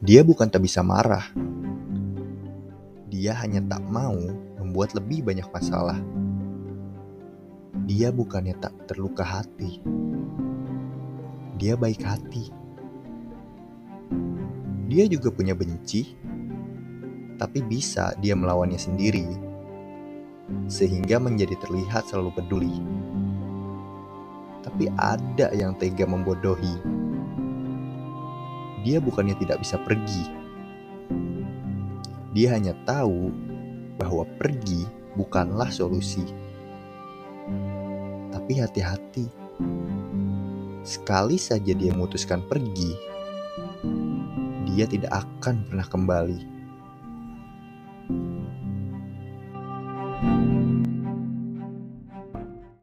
Dia bukan tak bisa marah. Dia hanya tak mau membuat lebih banyak masalah. Dia bukannya tak terluka hati. Dia baik hati. Dia juga punya benci, tapi bisa dia melawannya sendiri, sehingga menjadi terlihat selalu peduli. Tapi ada yang tega membodohi dia bukannya tidak bisa pergi. Dia hanya tahu bahwa pergi bukanlah solusi. Tapi hati-hati. Sekali saja dia memutuskan pergi, dia tidak akan pernah kembali.